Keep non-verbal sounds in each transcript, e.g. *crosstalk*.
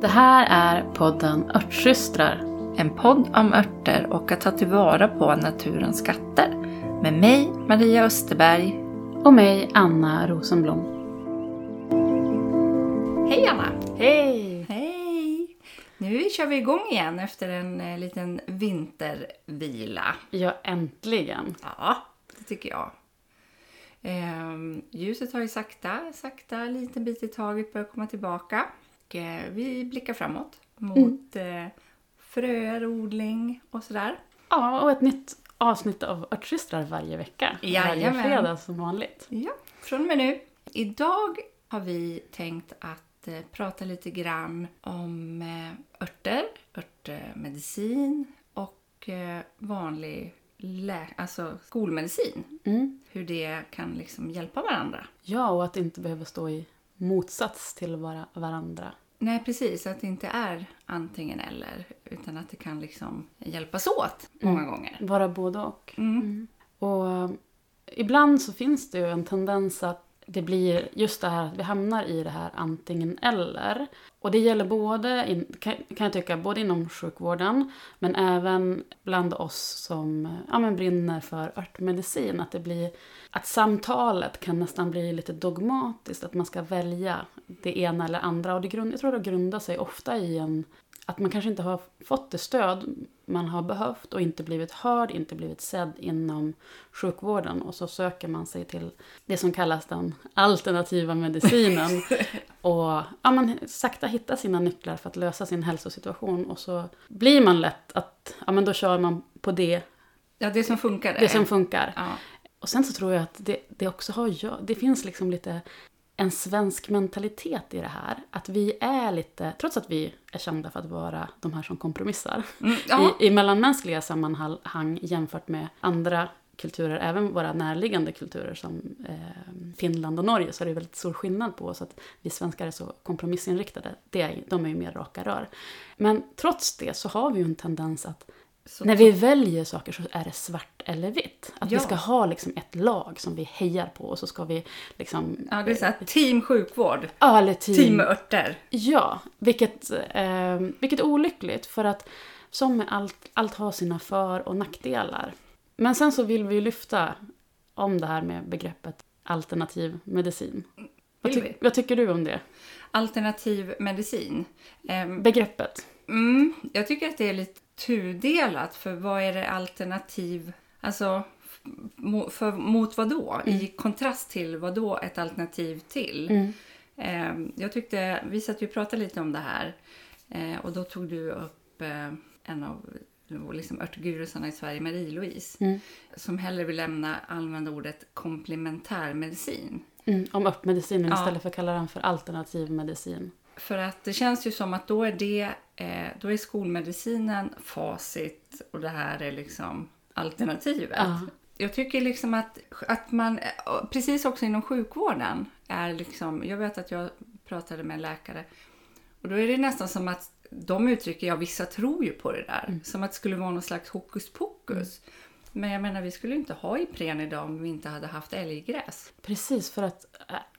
Det här är podden Örtsystrar. En podd om örter och att ta tillvara på naturens skatter. Med mig, Maria Österberg. Och mig, Anna Rosenblom. Hej Anna! Hej! Hej! Nu kör vi igång igen efter en eh, liten vintervila. Ja, äntligen. Ja, det tycker jag. Ehm, ljuset har ju sakta, sakta, liten bit i taget börjat komma tillbaka. Och, eh, vi blickar framåt mot eh, fröer, odling och sådär. Ja, och ett nytt avsnitt av Örtsystrar varje vecka. Varje Jajamän. fredag som vanligt. Ja, från och med nu. Idag har vi tänkt att eh, prata lite grann om eh, örter, örtmedicin och eh, vanlig lä- alltså skolmedicin. Mm. Hur det kan liksom hjälpa varandra. Ja, och att det inte behöver stå i motsats till vara, varandra. Nej, precis. Att det inte är antingen eller, utan att det kan liksom hjälpas åt många gånger. Vara både och. Mm. Och eh, ibland så finns det ju en tendens att det blir just det här att vi hamnar i det här antingen eller. Och det gäller både, in, kan, jag tycka, både inom sjukvården men även bland oss som ja, men brinner för örtmedicin. Att det blir, att samtalet kan nästan bli lite dogmatiskt, att man ska välja det ena eller andra. Och det grund, jag tror det grundar sig ofta i en att man kanske inte har fått det stöd man har behövt och inte blivit hörd, inte blivit sedd inom sjukvården. Och så söker man sig till det som kallas den alternativa medicinen. *laughs* och ja, man sakta hittar sina nycklar för att lösa sin hälsosituation. Och så blir man lätt att, ja men då kör man på det, Ja, det som funkar. det som funkar. Ja. Och sen så tror jag att det, det också har, det finns liksom lite en svensk mentalitet i det här. Att vi är lite, trots att vi är kända för att vara de här som kompromissar Mm, ja. i, i mellanmänskliga sammanhang jämfört med andra kulturer, även våra närliggande kulturer som eh, Finland och Norge, så är det väldigt stor skillnad på oss att vi svenskar är så kompromissinriktade. Det är, de är ju mer raka rör. Men trots det så har vi ju en tendens att Så- när vi väljer saker så är det svart eller vitt. Att Ja. vi ska ha liksom ett lag som vi hejar på och så ska vi liksom... Ja, det är så här, team sjukvård. Ja, eller team. Team örter. Ja, vilket, eh, vilket är olyckligt för att som med allt, allt har sina för och nackdelar. Men sen så vill vi ju lyfta om det här med begreppet alternativ medicin. Vad, ty- vad tycker du om det? Alternativ medicin. Ehm, Begreppet. Mm, jag tycker att det är lite tudelat. För vad är det alternativ... Alltså, f- mo- för, mot vad då? I kontrast till vad då ett alternativ till? Mm. Ehm, jag tyckte, vi satt ju och pratade lite om det här. Eh, och då tog du upp eh, en av liksom, örtgurusarna i Sverige, Marie-Louise. Mm. Som hellre vill lämna använda ordet komplementärmedicin. Mm, om örtmedicinen Ja. istället för att kalla den för alternativ medicin. För att det känns ju som att då är det, eh, då är skolmedicinen facit och det här är liksom alternativet. Ja. Jag tycker liksom att, att man, eh, precis också inom sjukvården, är liksom, jag vet att jag pratade med en läkare och då är det nästan som att de uttrycker, ja vissa tror ju på det där, som att det skulle vara någon slags hokus pokus. Men jag menar, vi skulle inte ha Ipren idag om vi inte hade haft älggräs. Precis, för att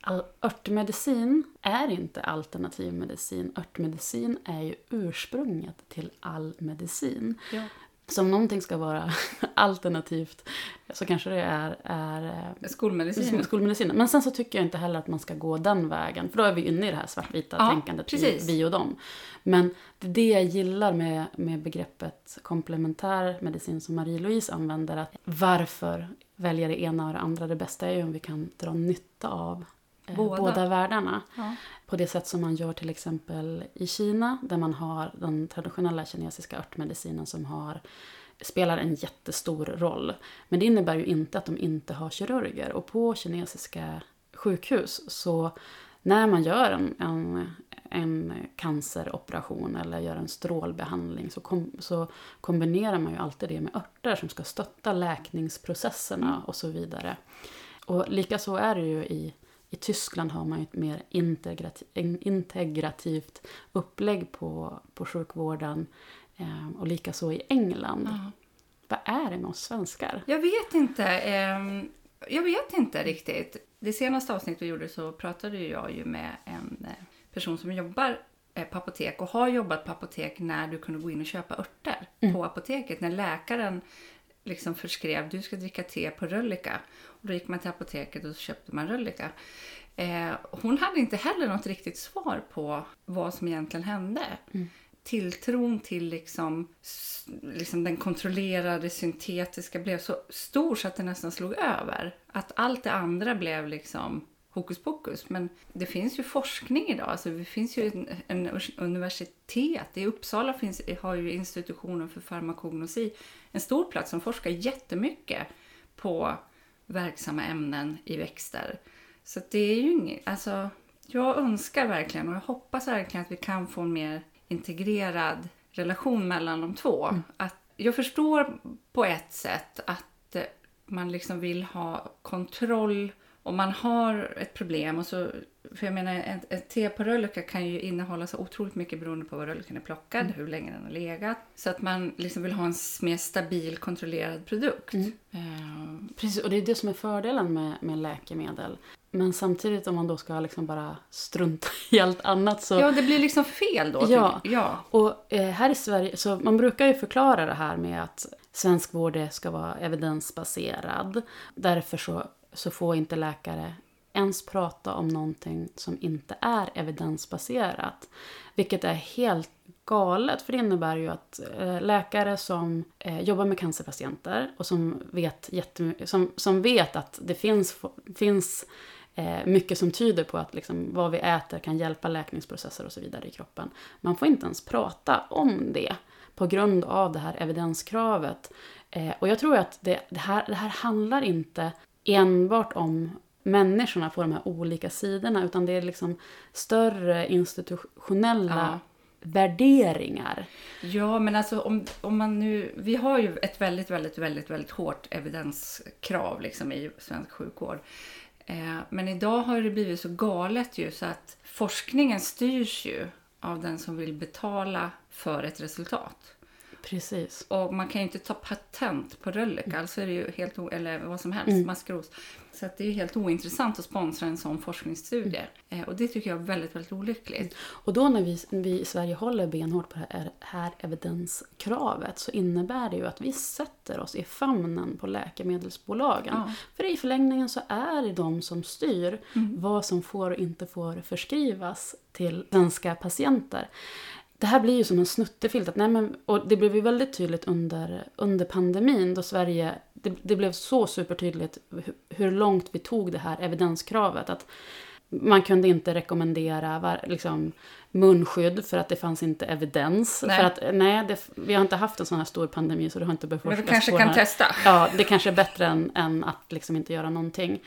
äh, örtmedicin är inte alternativ medicin. Örtmedicin är ju ursprunget till all medicin. Ja. Så om någonting ska vara *laughs* alternativt så kanske det är, är eh, Skolmedicin. skolmedicinen. Men sen så tycker jag inte heller att man ska gå den vägen. För då är vi inne i det här svartvita Ja, tänkandet, precis. vi, och dem. Men det är det jag gillar med, med begreppet komplementär medicin som Marie-Louise använder. Att varför välja det ena och det andra? Det bästa är ju om vi kan dra nytta av Båda. båda. världarna. Ja. På det sätt som man gör till exempel i Kina där man har den traditionella kinesiska örtmedicinen som har, spelar en jättestor roll. Men det innebär ju inte att de inte har kirurger. Och på kinesiska sjukhus så när man gör en, en, en canceroperation eller gör en strålbehandling så, kom, så kombinerar man ju alltid det med örter som ska stötta läkningsprocesserna och så vidare. Och likaså är det ju i, i Tyskland har man ju ett mer integrati, in- integrativt upplägg på, på sjukvården eh, och likaså i England. Ja. Vad är det med oss svenskar? Jag vet inte. ehm, jag vet inte riktigt. Det senaste avsnittet vi gjorde så pratade jag ju med en eh, person som jobbar eh, på apotek och har jobbat på apotek när du kunde gå in och köpa örter på apoteket. När läkaren liksom förskrev du ska dricka te på röllika. Och då gick man till apoteket och köpte man röllika. Eh, hon hade inte heller något riktigt svar på vad som egentligen hände. Tilltron till liksom, liksom den kontrollerade syntetiska blev så stor så att det nästan slog över. Att allt det andra blev liksom hokus pokus. Men det finns ju forskning idag. Alltså det finns ju en, en universitet. I Uppsala finns, har ju institutionen för farmakognosi en stor plats som forskar jättemycket på verksamma ämnen i växter. Så det är ju inget, alltså jag önskar verkligen och jag hoppas verkligen att vi kan få en mer integrerad relation mellan de två. Att jag förstår på ett sätt att man liksom vill ha kontroll om man har ett problem och så, för jag menar ett, ett te på rölleka kan ju innehålla så otroligt mycket beroende på var rölleken är plockad, hur länge den har legat. Så att man liksom vill ha en mer stabil kontrollerad produkt. Eh, Precis, och det är det som är fördelen med, med läkemedel. Men samtidigt om man då ska liksom bara strunta *laughs* i allt annat så... ja, det blir liksom fel då. Ja. ja. Och eh, här i Sverige, så man brukar ju förklara det här med att svensk vård ska vara evidensbaserad. Därför så, så får inte läkare ens prata om någonting som inte är evidensbaserat. Vilket är helt galet, för det innebär ju att eh, läkare som eh, jobbar med cancerpatienter och som vet, jättemy- som, som vet att det finns, finns eh, mycket som tyder på att liksom, vad vi äter kan hjälpa läkningsprocesser och så vidare i kroppen. Man får inte ens prata om det på grund av det här evidenskravet. Eh, och jag tror att det, det, här, det här handlar inte enbart om människorna på de här olika sidorna utan det är liksom större institutionella värderingar. Ja, men alltså om, om man nu... Vi har ju ett väldigt, väldigt, väldigt, väldigt hårt evidenskrav liksom i svensk sjukvård. Eh, men idag har det blivit så galet ju så att forskningen styrs ju av den som vill betala för ett resultat. Precis. Och man kan ju inte ta patent på rölleka, alltså är det ju helt eller vad som helst, maskros. Så att det är ju helt ointressant att sponsra en sån forskningsstudie. Eh, och det tycker jag är väldigt, väldigt olyckligt. Och då när vi, vi i Sverige håller benhårt på det här, här evidenskravet så innebär det ju att vi sätter oss i famnen på läkemedelsbolagen. Ja. För i förlängningen så är det de som styr vad som får och inte får förskrivas till svenska patienter. Det här blir ju som en snuttefilt. Att, nej men, och det blev ju väldigt tydligt under, under pandemin då Sverige... Det, det blev så supertydligt hur, hur långt vi tog det här evidenskravet. Att man kunde inte rekommendera var, liksom, munskydd för att det fanns inte evidens. Nej. För att, nej, det, vi har inte haft en sån här stor pandemi så det har inte Men beforskats vi kanske kan här- testa. Ja, det kanske är bättre än, än att liksom inte göra någonting.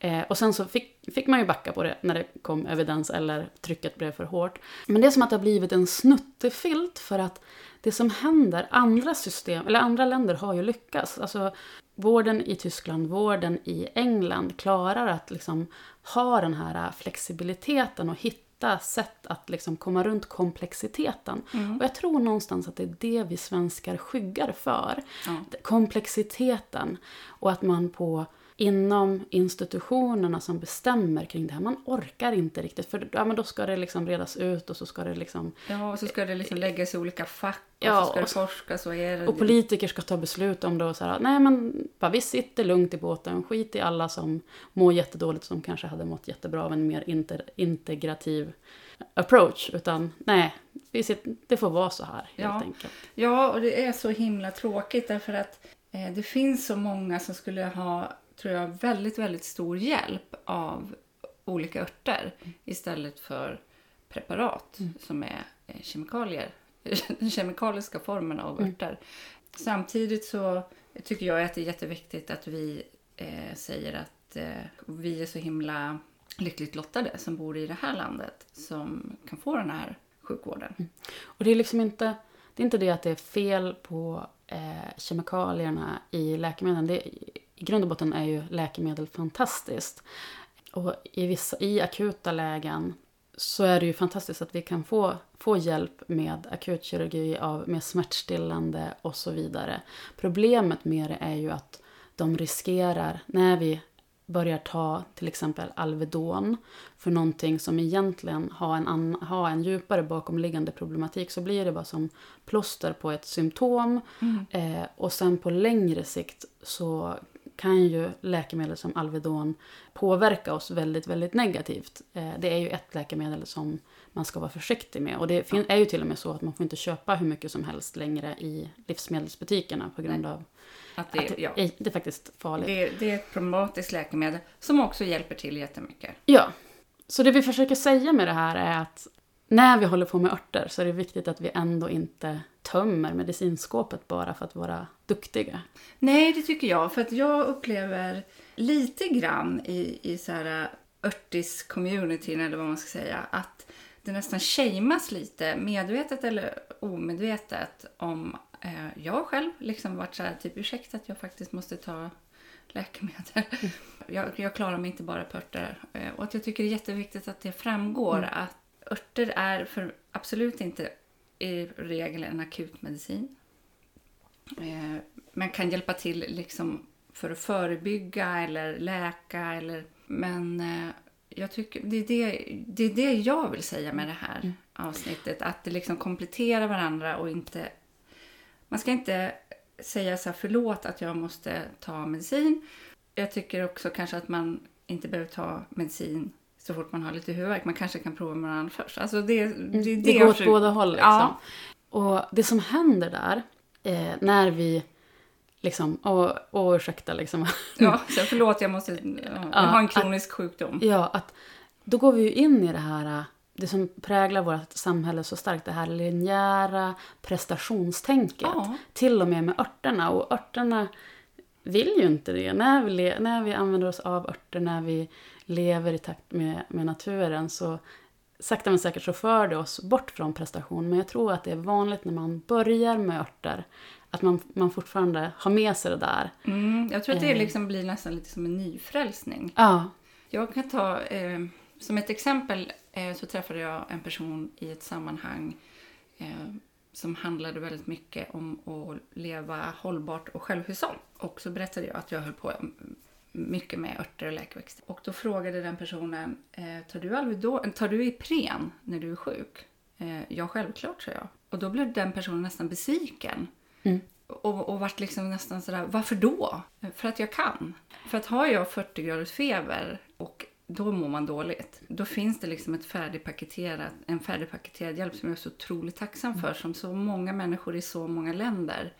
Eh, och sen så fick, fick man ju backa på det när det kom evidens eller trycket blev för hårt. Men det är som att det har blivit en snuttefilt för att det som händer, andra system, eller andra länder har ju lyckats. Alltså vården i Tyskland, vården i England klarar att liksom ha den här flexibiliteten och hitta sätt att liksom komma runt komplexiteten. Och jag tror någonstans att det är det vi svenskar skyggar för. Ja. Komplexiteten. Och att man på inom institutionerna som bestämmer kring det här, man orkar inte riktigt. För ja, men då ska det liksom redas ut och så ska det liksom... Ja, och så ska det liksom läggas i olika fack och Ja, så ska det och så- forskas och är det... Och politiker ska ta beslut om det och så här, nej men bara, vi sitter lugnt i båten, skit i alla som mår jättedåligt som kanske hade mått jättebra av en mer inter, integrativ approach. Utan nej, vi sitter, det får vara så här helt Ja. enkelt. Ja, och det är så himla tråkigt därför att eh, det finns så många som skulle ha, tror jag, väldigt, väldigt stor hjälp av olika örter istället för preparat som är eh, kemikalier. Den *laughs* kemikaliska formen av örter. Samtidigt så tycker jag att det är jätteviktigt att vi eh, säger att eh, vi är så himla lyckligt lottade som bor i det här landet som kan få den här sjukvården. Och det är liksom inte det, är inte det att det är fel på eh, kemikalierna i läkemedlen. Det, I grund och botten är ju läkemedel fantastiskt. Och i, vissa, i akuta lägen så är det ju fantastiskt att vi kan få, få hjälp med akutkirurgi av, med smärtstillande och så vidare. Problemet med det är ju att de riskerar, när vi börjar ta till exempel Alvedon för någonting som egentligen har en, an, har en djupare bakomliggande problematik så blir det bara som plåster på ett symptom. Mm. Eh, och sen på längre sikt så kan ju läkemedel som Alvedon påverka oss väldigt, väldigt negativt. Eh, det är ju ett läkemedel som man ska vara försiktig med. Och det är ju till och med så att man får inte köpa hur mycket som helst längre i livsmedelsbutikerna på grund av Att det, att det, ja, är, det är faktiskt farligt. det, det är ett problematiskt läkemedel som också hjälper till jättemycket. Ja. Så det vi försöker säga med det här är att när vi håller på med örter så är det viktigt att vi ändå inte tömmer medicinskåpet bara för att vara duktiga. Nej, det tycker jag. För att jag upplever lite grann i, i så här örtis-communityn, eller vad man ska säga, att det nästan shameas lite, medvetet eller omedvetet, om eh, jag själv liksom varit så här, typ ursäkta att jag faktiskt måste ta läkemedel. Jag, jag klarar mig inte bara på örter. Eh, och att jag tycker det är jätteviktigt att det framgår att örter är för absolut inte i regel en akutmedicin. Eh, men kan hjälpa till liksom för att förebygga eller läka. Eller, men eh, jag tycker det är det, det är det jag vill säga med det här avsnittet. Att det liksom kompletterar varandra och inte... Man ska inte säga så här, förlåt att jag måste ta medicin. Jag tycker också kanske att man inte behöver ta medicin så fort man har lite huvudvärk. Man kanske kan prova med annan först. Alltså det, det, är det, Det går åt försöker- båda håll. Liksom. Ja. Och det som händer där, eh, när vi liksom, och, och ursäkta liksom, *laughs* Ja, så förlåt, jag måste... Ja, jag har en kronisk sjukdom. ja, att då går vi ju in i det här, det som präglar vårt samhälle så starkt, det här linjära prestationstänket. Ja. Till och med med örterna. Och örterna vill ju inte det. När vi, när vi använder oss av örter, när vi lever i takt med, med naturen så sakta men säkert så för det oss bort från prestation. Men jag tror att det är vanligt när man börjar med örter att man, man fortfarande har med sig det där. Mm, jag tror att det Eh. liksom blir nästan lite som en nyfrälsning. Ja, Jag kan ta eh, som ett exempel eh, så träffade jag en person i ett sammanhang eh, som handlade väldigt mycket om att leva hållbart och självhushåll. Och så berättade jag att jag höll på mycket med örter och läkeväxter. Och då frågade den personen, eh, tar du Alvedon, tar du Ipren när du är sjuk? Eh, ja, självklart, sa jag. Och då blev den personen nästan besviken. Mm. Och, och vart liksom nästan sådär, varför då? För att jag kan. För att har jag 40 graders feber och då mår man dåligt. Då finns det liksom ett färdigpaketerat, en färdigpaketerad hjälp som jag är så otroligt tacksam för. Som så många människor i så många länder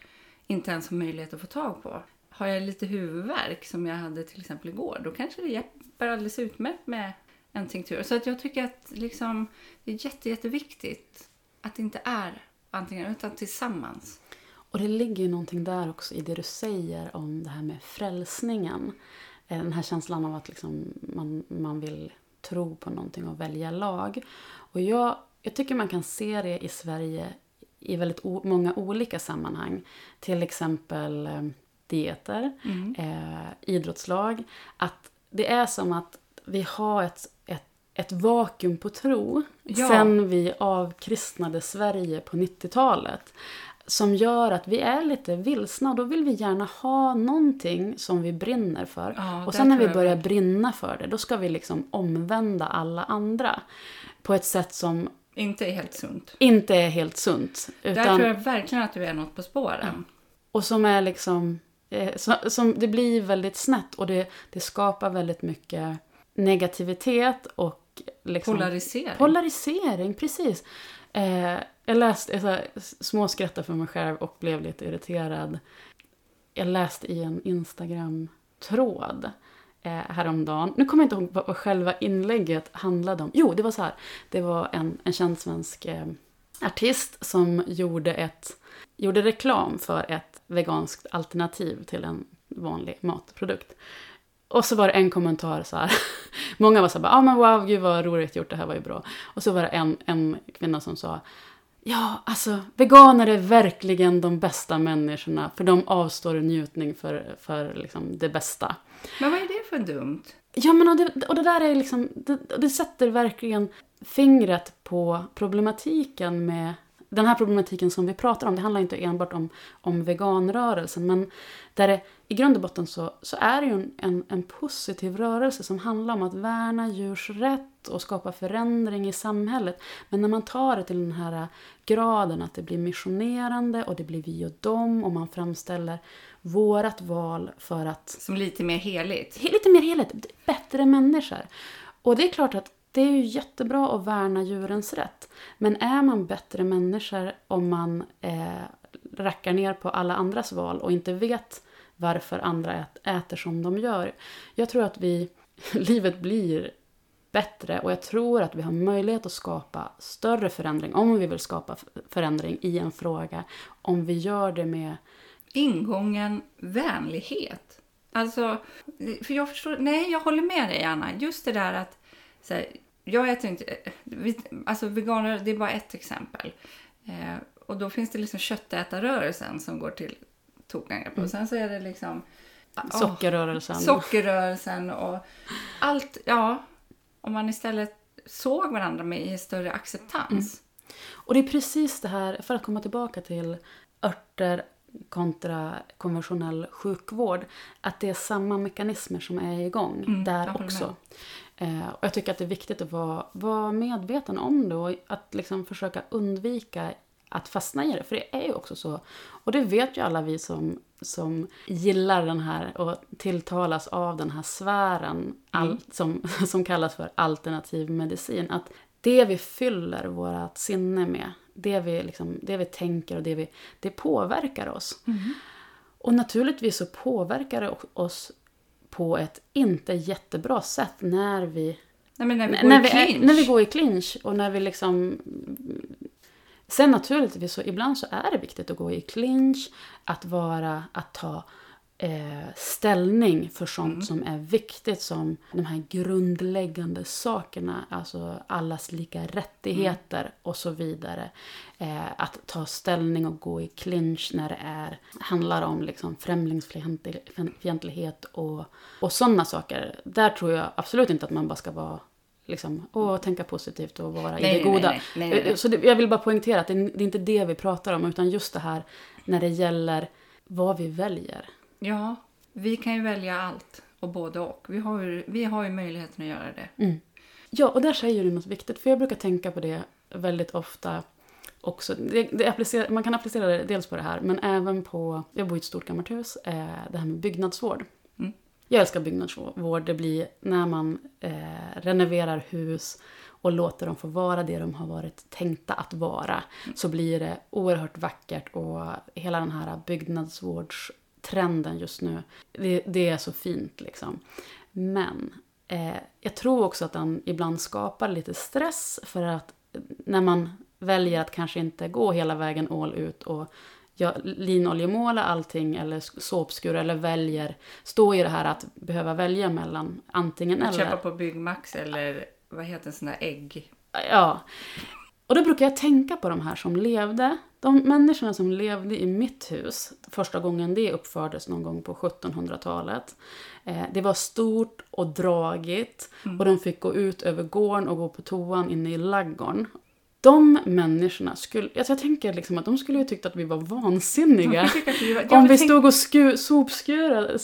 inte ens har möjlighet att få tag på. Har jag lite huvudvärk som jag hade till exempel igår, då kanske det hjälper alldeles utmärkt med en tinktur. Så att jag tycker att liksom, det är jätte, jätteviktigt att det inte är antingen utan tillsammans. och det ligger ju någonting där också i det du säger om det här med frälsningen. Eh, Den här känslan av att liksom man, man vill tro på någonting och välja lag. Och jag, jag tycker man kan se det i Sverige i väldigt många olika sammanhang. Till exempel eh, dieter, eh, idrottslag. Att det är som att vi har ett, ett, ett vakuum på tro Ja. sen vi avkristnade Sverige på 90-talet. Som gör att vi är lite vilsna och då vill vi gärna ha någonting som vi brinner för. Ja, och där sen när vi börjar brinna för det, då ska vi liksom omvända alla andra. På ett sätt som Inte är helt sunt. inte är helt sunt. Där Utan, tror jag verkligen att du är något på spåren. Och som är liksom... Eh, så, som, det blir väldigt snett och det, det skapar väldigt mycket negativitet och liksom... Polarisering. Polarisering, precis. Eh, jag läste, jag så här, småskrattade för mig själv och blev lite irriterad. Jag läste i en Instagram-tråd eh, häromdagen. Nu kommer jag inte ihåg vad, vad själva inlägget handlade om. Jo, det var så här. Det var en, en känd svensk eh, artist som gjorde, ett, gjorde reklam för ett veganskt alternativ till en vanlig matprodukt. Och så var det en kommentar så här. *laughs* Många var så här, ah, men wow, gud vad roligt gjort, det här var ju bra. Och så var det en, en kvinna som sa, ja alltså veganer är verkligen de bästa människorna för de avstår njutning för, för liksom det bästa. Men vad är det för dumt? Ja men och det, och det där är liksom, det, det sätter verkligen fingret på problematiken med den här problematiken som vi pratar om, det handlar inte enbart om, om veganrörelsen, men där det, i grund och botten så, så är det ju en, en, en positiv rörelse som handlar om att värna djurs rätt och skapa förändring i samhället. Men när man tar det till den här graden att det blir missionerande och det blir vi och dem och man framställer vårat val för att... Som lite mer heligt. Lite mer heligt, bättre människor. Och det är klart att det är ju jättebra att värna djurens rätt. Men är man bättre människor om man eh, rackar ner på alla andras val och inte vet varför andra äter som de gör. Jag tror att vi, *laughs* livet blir bättre och jag tror att vi har möjlighet att skapa större förändring, om vi vill skapa förändring i en fråga, om vi gör det med ingången vänlighet. Alltså, för jag förstår, nej jag håller med dig Anna, just det där att så här, jag äter inte, alltså veganer det är bara ett exempel. Eh, och då finns det liksom köttätarrörelsen som går till tokangrepp. Mm. Och sen så är det liksom oh, sockerrörelsen. Sockerrörelsen och allt, ja. Om man istället såg varandra med i större acceptans. Mm. Och det är precis det här, för att komma tillbaka till örter kontra konventionell sjukvård, att det är samma mekanismer som är igång mm, där också. Eh, och jag tycker att det är viktigt att vara, vara medveten om det och att liksom försöka undvika att fastna i det. För det är ju också så, och det vet ju alla vi som, som gillar den här och tilltalas av den här sfären all, mm. som, *laughs* som kallas för alternativ medicin. Att det vi fyller vårt sinne med, det vi, liksom, det vi tänker och det vi, det påverkar oss. Mm. Och naturligtvis så påverkar det oss på ett inte jättebra sätt när vi Nej, när, vi när, i clinch. när vi går i clinch och när vi liksom... Sen naturligtvis så ibland så är det viktigt att gå i clinch, att vara, att ta eh, ställning för sånt mm. som är viktigt som de här grundläggande sakerna, alltså allas lika rättigheter mm. och så vidare. Eh, att ta ställning och gå i clinch när det är, handlar om liksom främlingsfientlighet och, och sådana saker. Där tror jag absolut inte att man bara ska vara liksom, och tänka positivt och vara nej, i det goda. Nej, nej, Så det, jag vill bara poängtera att det, det är inte det vi pratar om, utan just det här när det gäller vad vi väljer. Ja, vi kan ju välja allt och både och. Vi har ju, vi har ju möjligheten att göra det. Mm. Ja, och där säger du något viktigt, för jag brukar tänka på det väldigt ofta också. Det, det man kan applicera det dels på det här, men även på, jag bor i ett stort gammalt hus, eh, det här med byggnadsvård. Mm. Jag älskar byggnadsvård, det blir när man eh, renoverar hus och låter dem få vara det de har varit tänkta att vara, mm. så blir det oerhört vackert och hela den här byggnadsvårds trenden just nu. Det, det är så fint liksom. Men eh, jag tror också att den ibland skapar lite stress för att när man väljer att kanske inte gå hela vägen all ut och ja, linoljemåla allting eller såpskura eller väljer, stå i det här att behöva välja mellan antingen eller. Köpa på Byggmax eller vad heter en sån där ägg? Ja. Och då brukar jag tänka på de här som levde de människorna som levde i mitt hus, första gången det uppfördes någon gång på 1700-talet, eh, det var stort och dragigt mm. och de fick gå ut över gården och gå på toan inne i laggården. De människorna skulle, alltså jag tänker liksom att de skulle ju tyckt att vi var vansinniga. Om vi stod och sku, sopskurade,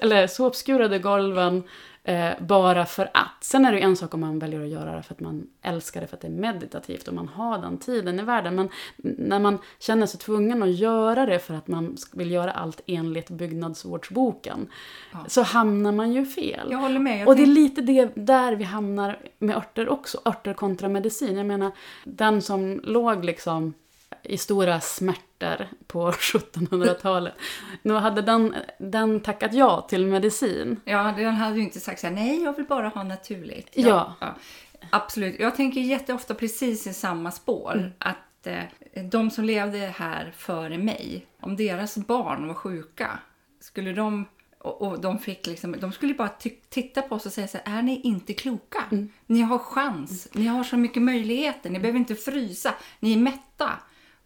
eller sopskurade golven eh, bara för att. Sen är det ju en sak om man väljer att göra det för att man älskar det, för att det är meditativt och man har den tiden i världen. Men när man känner sig tvungen att göra det för att man vill göra allt enligt byggnadsvårdsboken ja. så hamnar man ju fel. Jag håller med. Jag och det är lite det där vi hamnar med örter också, örter kontra medicin. Jag menar, den som låg liksom i stora smärtor på *laughs* 1700-talet. Nu hade den, den tackat ja till medicin. Ja, den hade ju inte sagt så här, nej jag vill bara ha naturligt. Ja. ja. ja. Absolut. Jag tänker jätteofta precis i samma spår. Mm. Att eh, de som levde här före mig, om deras barn var sjuka, skulle de och, och de, fick liksom, de skulle bara titta på oss och säga så här, är ni inte kloka? Mm. Ni har chans, mm. ni har så mycket möjligheter, ni behöver inte frysa, ni är mätta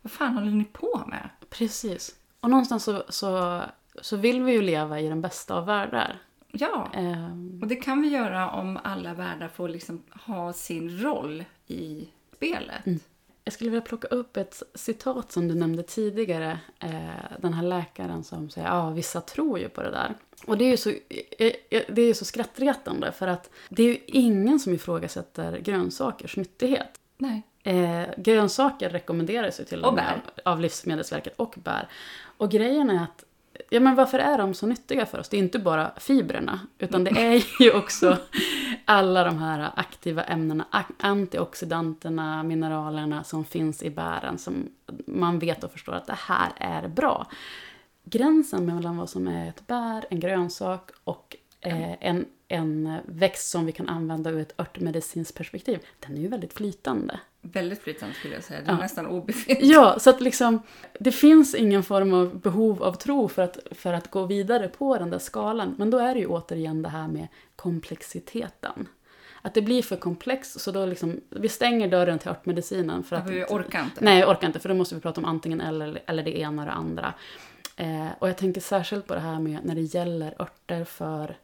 vad fan håller ni på med? Precis. Och någonstans så, så, så vill vi ju leva i den bästa av världar. Ja, um... och det kan vi göra om alla världar får liksom ha sin roll i spelet. Mm. jag skulle vilja plocka upp ett citat som du nämnde tidigare. Eh, den här läkaren som säger ja, vissa tror ju på det där. Och det är ju så, eh, eh, det är ju så skrattretande för att det är ju ingen som ifrågasätter grönsakers nyttighet. Nej. Eh, grönsaker rekommenderas ju till och Och med av Livsmedelsverket och bär. Och grejen är att, ja men varför är de så nyttiga för oss? Det är inte bara fibrerna, utan det är ju också alla de här aktiva ämnena, antioxidanterna, mineralerna som finns i bären som man vet och förstår att det här är bra. Gränsen mellan vad som är ett bär, en grönsak och eh, en, en växt som vi kan använda ur ett örtmedicinskt perspektiv, den är ju väldigt flytande. Väldigt flytande skulle jag säga. Det är Ja. nästan obefintligt. Ja, så att liksom, det finns ingen form av behov av tro för att, för att gå vidare på den där skalan. Men då är det ju återigen det här med komplexiteten. Att det blir för komplext, så då liksom, vi stänger dörren till örtmedicinen. För att, Vi orkar inte. Nej, jag orkar inte, för då måste vi prata om antingen eller, eller det ena och det andra. Eh, och jag tänker särskilt på det här med när det gäller örter för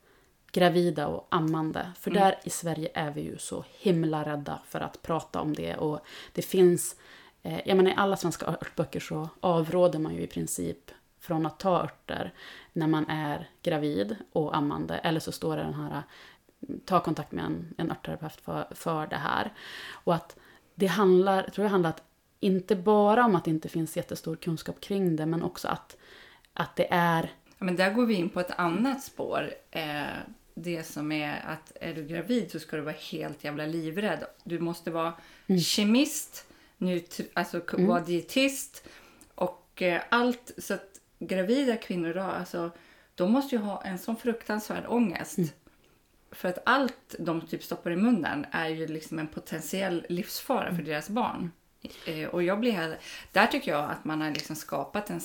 gravida och ammande. För Mm. där i Sverige är vi ju så himla rädda för att prata om det. Och det finns, eh, jag menar i alla svenska örtböcker så avråder man ju i princip från att ta örter när man är gravid och ammande. Eller så står det den här, ta kontakt med en, en örtterapeut för, för det här. Och att det handlar, jag tror det handlar att inte bara om att det inte finns jättestor kunskap kring det, men också att, att det är Ja, men där går vi in på ett annat spår. Eh, det som är att är du gravid så ska du vara helt jävla livrädd. Du måste vara kemist, nutri- alltså k- vara dietist och eh, allt. Så att gravida kvinnor idag, alltså, de måste ju ha en sån fruktansvärd ångest. För att allt de typ stoppar i munnen är ju liksom en potentiell livsfara för deras barn. Eh, och jag blir här, där tycker jag att man har liksom skapat en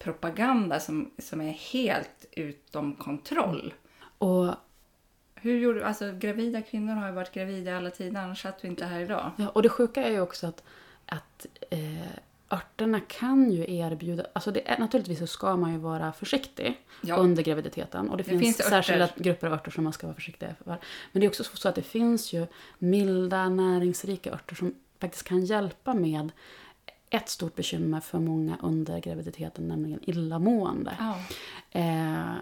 skrämselpropaganda som, som är helt utom kontroll. och Hur gjorde Alltså gravida kvinnor har ju varit gravida alla tider, annars satt vi inte här idag. Ja, och det sjuka är ju också att, att eh, örterna kan ju erbjuda... Alltså det är, naturligtvis så ska man ju vara försiktig Ja. under graviditeten. Och det, Det finns, finns särskilda grupper av örter som man ska vara försiktig för. Men det är också så att det finns ju milda, näringsrika örter som faktiskt kan hjälpa med ett stort bekymmer för många under graviditeten, nämligen illamående. Ja. Eh,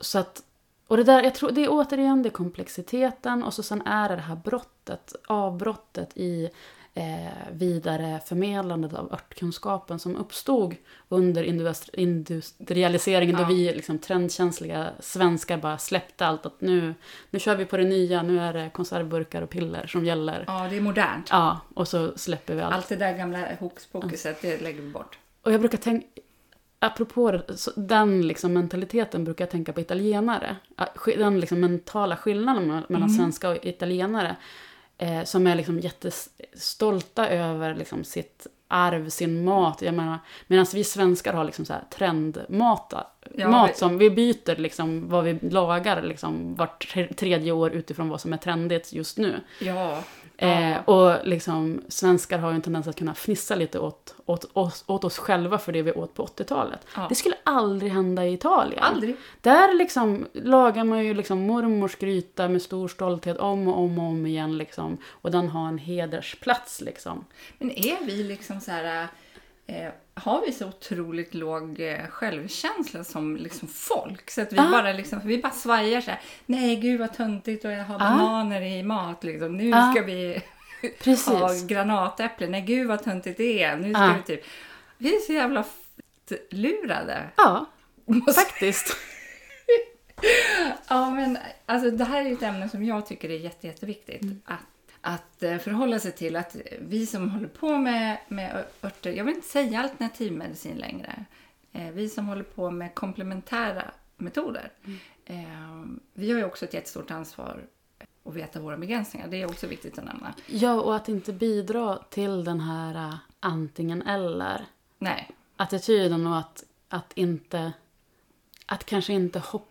så att, och det där, jag tror, det är återigen det är komplexiteten och så sen är det det här brottet, avbrottet i eh, vidare förmedlandet av örtkunskapen som uppstod under industri- industrialiseringen Ja. då vi liksom, trendkänsliga svenskar bara släppte allt att nu, nu kör vi på det nya, nu är det konservburkar och piller som gäller. ja, det är modernt. Ja, och så släpper vi allt. Allt det där gamla hokuspokuset, det lägger vi bort. Och jag brukar tänka, apropå den liksom mentaliteten brukar jag tänka på italienare. Ja, Den liksom mentala skillnaden me- mellan svenska och italienare. Eh, som är liksom jättestolta över liksom sitt arv, sin mat. Jag menar, medan vi svenskar har liksom så här trendmat. Ja, mat som vi byter liksom vad vi lagar liksom vart tre- tredje år utifrån vad som är trendigt just nu. Ja. Eh, och liksom, svenskar har ju en tendens att kunna fnissa lite åt, åt, oss, åt oss själva för det vi åt på 80-talet. Ja. Det skulle aldrig hända i Italien. Aldrig. Där liksom lagar man ju liksom mormors gryta med stor stolthet om och om och om igen. Liksom, och den har en hedersplats. Liksom. Men är vi liksom så här... Eh, har vi så otroligt låg eh, självkänsla som liksom folk? Så att vi Ja. bara liksom, vi bara svajar så här. Nej, gud vad töntigt och jag har Ja. bananer i mat. Liksom. Nu Ja. ska vi *laughs* ha granatäpplen. Nej, gud vad töntigt det är. Nu ska Ja. vi typ... Vi är så jävla lurade. Ja, *laughs* faktiskt. Ja, men alltså, det här är ett ämne som jag tycker är jätte, jätteviktigt. Mm. Att, att eh, förhålla sig till att vi som håller på med, med örter, jag vill inte säga alternativmedicin längre. Eh, vi som håller på med komplementära metoder. Mm. Eh, vi har ju också ett jättestort ansvar att veta våra begränsningar. Det är också viktigt att nämna. Ja, och att inte bidra till den här antingen eller. Nej, attityden och att, att inte... Att kanske inte hoppa...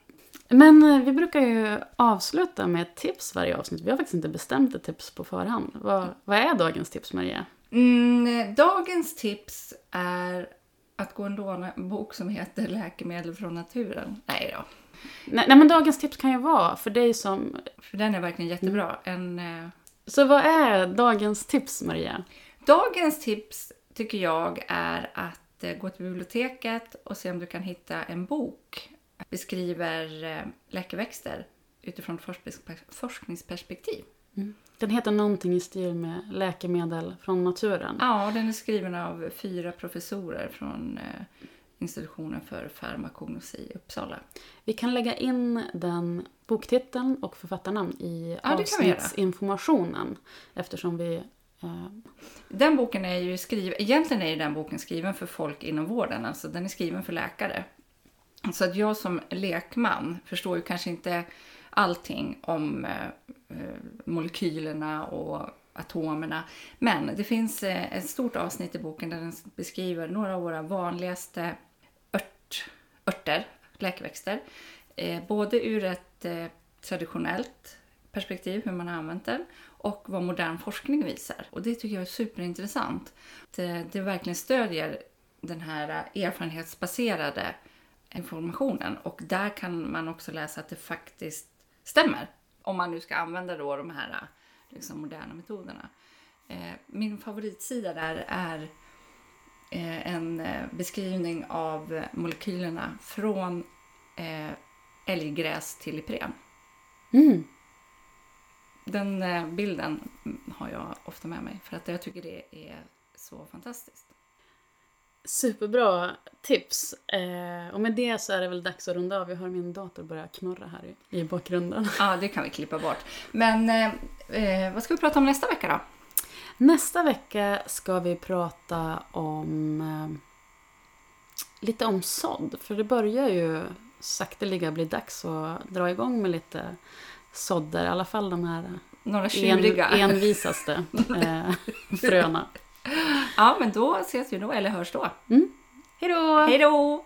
Men eh, vi brukar ju avsluta med ett tips varje avsnitt. Vi har faktiskt inte bestämt ett tips på förhand. Vad, vad är dagens tips, Maria? Mm, dagens tips är att gå och låna en bok som heter Läkemedel från naturen. Nej då. Nej, nej, men dagens tips kan ju vara för dig som... För den är verkligen jättebra. En, eh, Så vad är dagens tips, Maria? Dagens tips tycker jag är att eh, gå till biblioteket och se om du kan hitta en bok beskriver eh, läkeväxter utifrån forskningsperspektiv. Den heter någonting i stil med läkemedel från naturen. Ja, den är skriven av fyra professorer från eh, institutionen för farmakognosi i Uppsala. Vi kan lägga in den boktiteln och författarnamn i Ja, avsnittsinformationen. Eftersom vi... Eh, Den boken är ju skriven, egentligen är den boken skriven för folk inom vården, alltså den är skriven för läkare. Så att jag som lekman förstår ju kanske inte allting om eh, eh, molekylerna och atomerna. Men det finns eh, ett stort avsnitt i boken där den beskriver några av våra vanligaste ört, örter, läkeväxter. Eh, både ur ett eh, traditionellt perspektiv, hur man har använt den, och vad modern forskning visar. Och det tycker jag är superintressant. Det, eh, det verkligen stödjer den här eh, erfarenhetsbaserade informationen och där kan man också läsa att det faktiskt stämmer. Om man nu ska använda då de här liksom, moderna metoderna. Eh, min favoritsida där är eh, en eh, beskrivning av molekylerna från älggräs till Ipren. mm, Den bilden har jag ofta med mig för att jag tycker det är så fantastiskt. Superbra tips. Eh, och med det så är det väl dags att runda av. Jag hör min dator börja knorra här i, i bakgrunden. Ja, det kan vi klippa bort. Men eh, eh, vad ska vi prata om nästa vecka då? Nästa vecka ska vi prata om eh, lite om sådd. För det börjar ju sakteliga bli dags att dra igång med lite sådder. I alla fall de här Några en, tjuriga. envisaste eh, *laughs* fröna. Ja, men då ses vi då, eller hörs då. Hej då! Hej då!